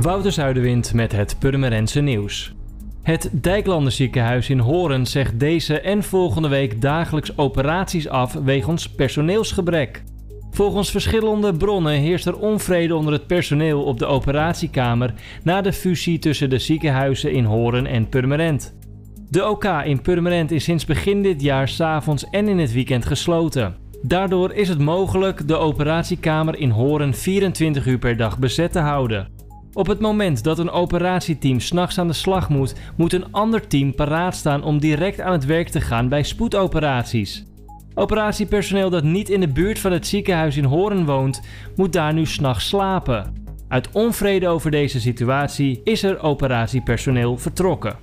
Wouter Zuiderwind met het Purmerendse nieuws. Het Dijklanderziekenhuis in Horen zegt deze en volgende week dagelijks operaties af wegens personeelsgebrek. Volgens verschillende bronnen heerst er onvrede onder het personeel op de operatiekamer na de fusie tussen de ziekenhuizen in Horen en Purmerend. De OK in Purmerend is sinds begin dit jaar s'avonds en in het weekend gesloten. Daardoor is het mogelijk de operatiekamer in Horen 24 uur per dag bezet te houden. Op het moment dat een operatieteam s'nachts aan de slag moet, moet een ander team paraat staan om direct aan het werk te gaan bij spoedoperaties. Operatiepersoneel dat niet in de buurt van het ziekenhuis in Horen woont, moet daar nu s'nachts slapen. Uit onvrede over deze situatie is er operatiepersoneel vertrokken.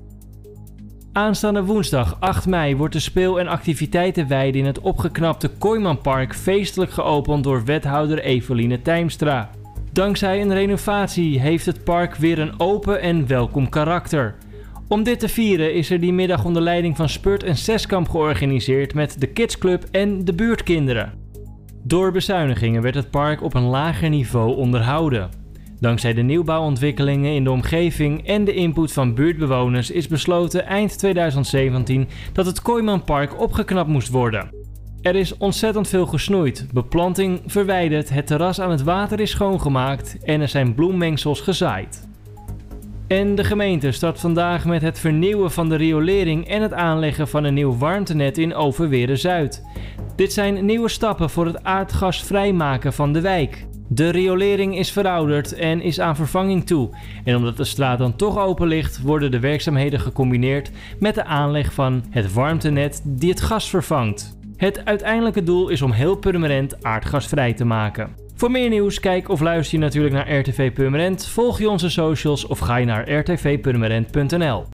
Aanstaande woensdag 8 mei wordt de speel- en activiteitenweide in het opgeknapte Kooimanpark feestelijk geopend door wethouder Eveline Tijmstra. Dankzij een renovatie heeft het park weer een open en welkom karakter. Om dit te vieren is er die middag onder leiding van Spurt en Zeskamp georganiseerd met de Kidsclub en de buurtkinderen. Door bezuinigingen werd het park op een lager niveau onderhouden. Dankzij de nieuwbouwontwikkelingen in de omgeving en de input van buurtbewoners is besloten eind 2017 dat het Kooimanpark opgeknapt moest worden. Er is ontzettend veel gesnoeid, beplanting verwijderd, het terras aan het water is schoongemaakt en er zijn bloemmengsels gezaaid. En de gemeente start vandaag met het vernieuwen van de riolering en het aanleggen van een nieuw warmtenet in Overweren Zuid. Dit zijn nieuwe stappen voor het aardgasvrij maken van de wijk. De riolering is verouderd en is aan vervanging toe. En omdat de straat dan toch open ligt, worden de werkzaamheden gecombineerd met de aanleg van het warmtenet die het gas vervangt. Het uiteindelijke doel is om heel Purmerend aardgasvrij te maken. Voor meer nieuws, kijk of luister je natuurlijk naar RTV Purmerend, volg je onze socials of ga je naar rtvpurmerend.nl.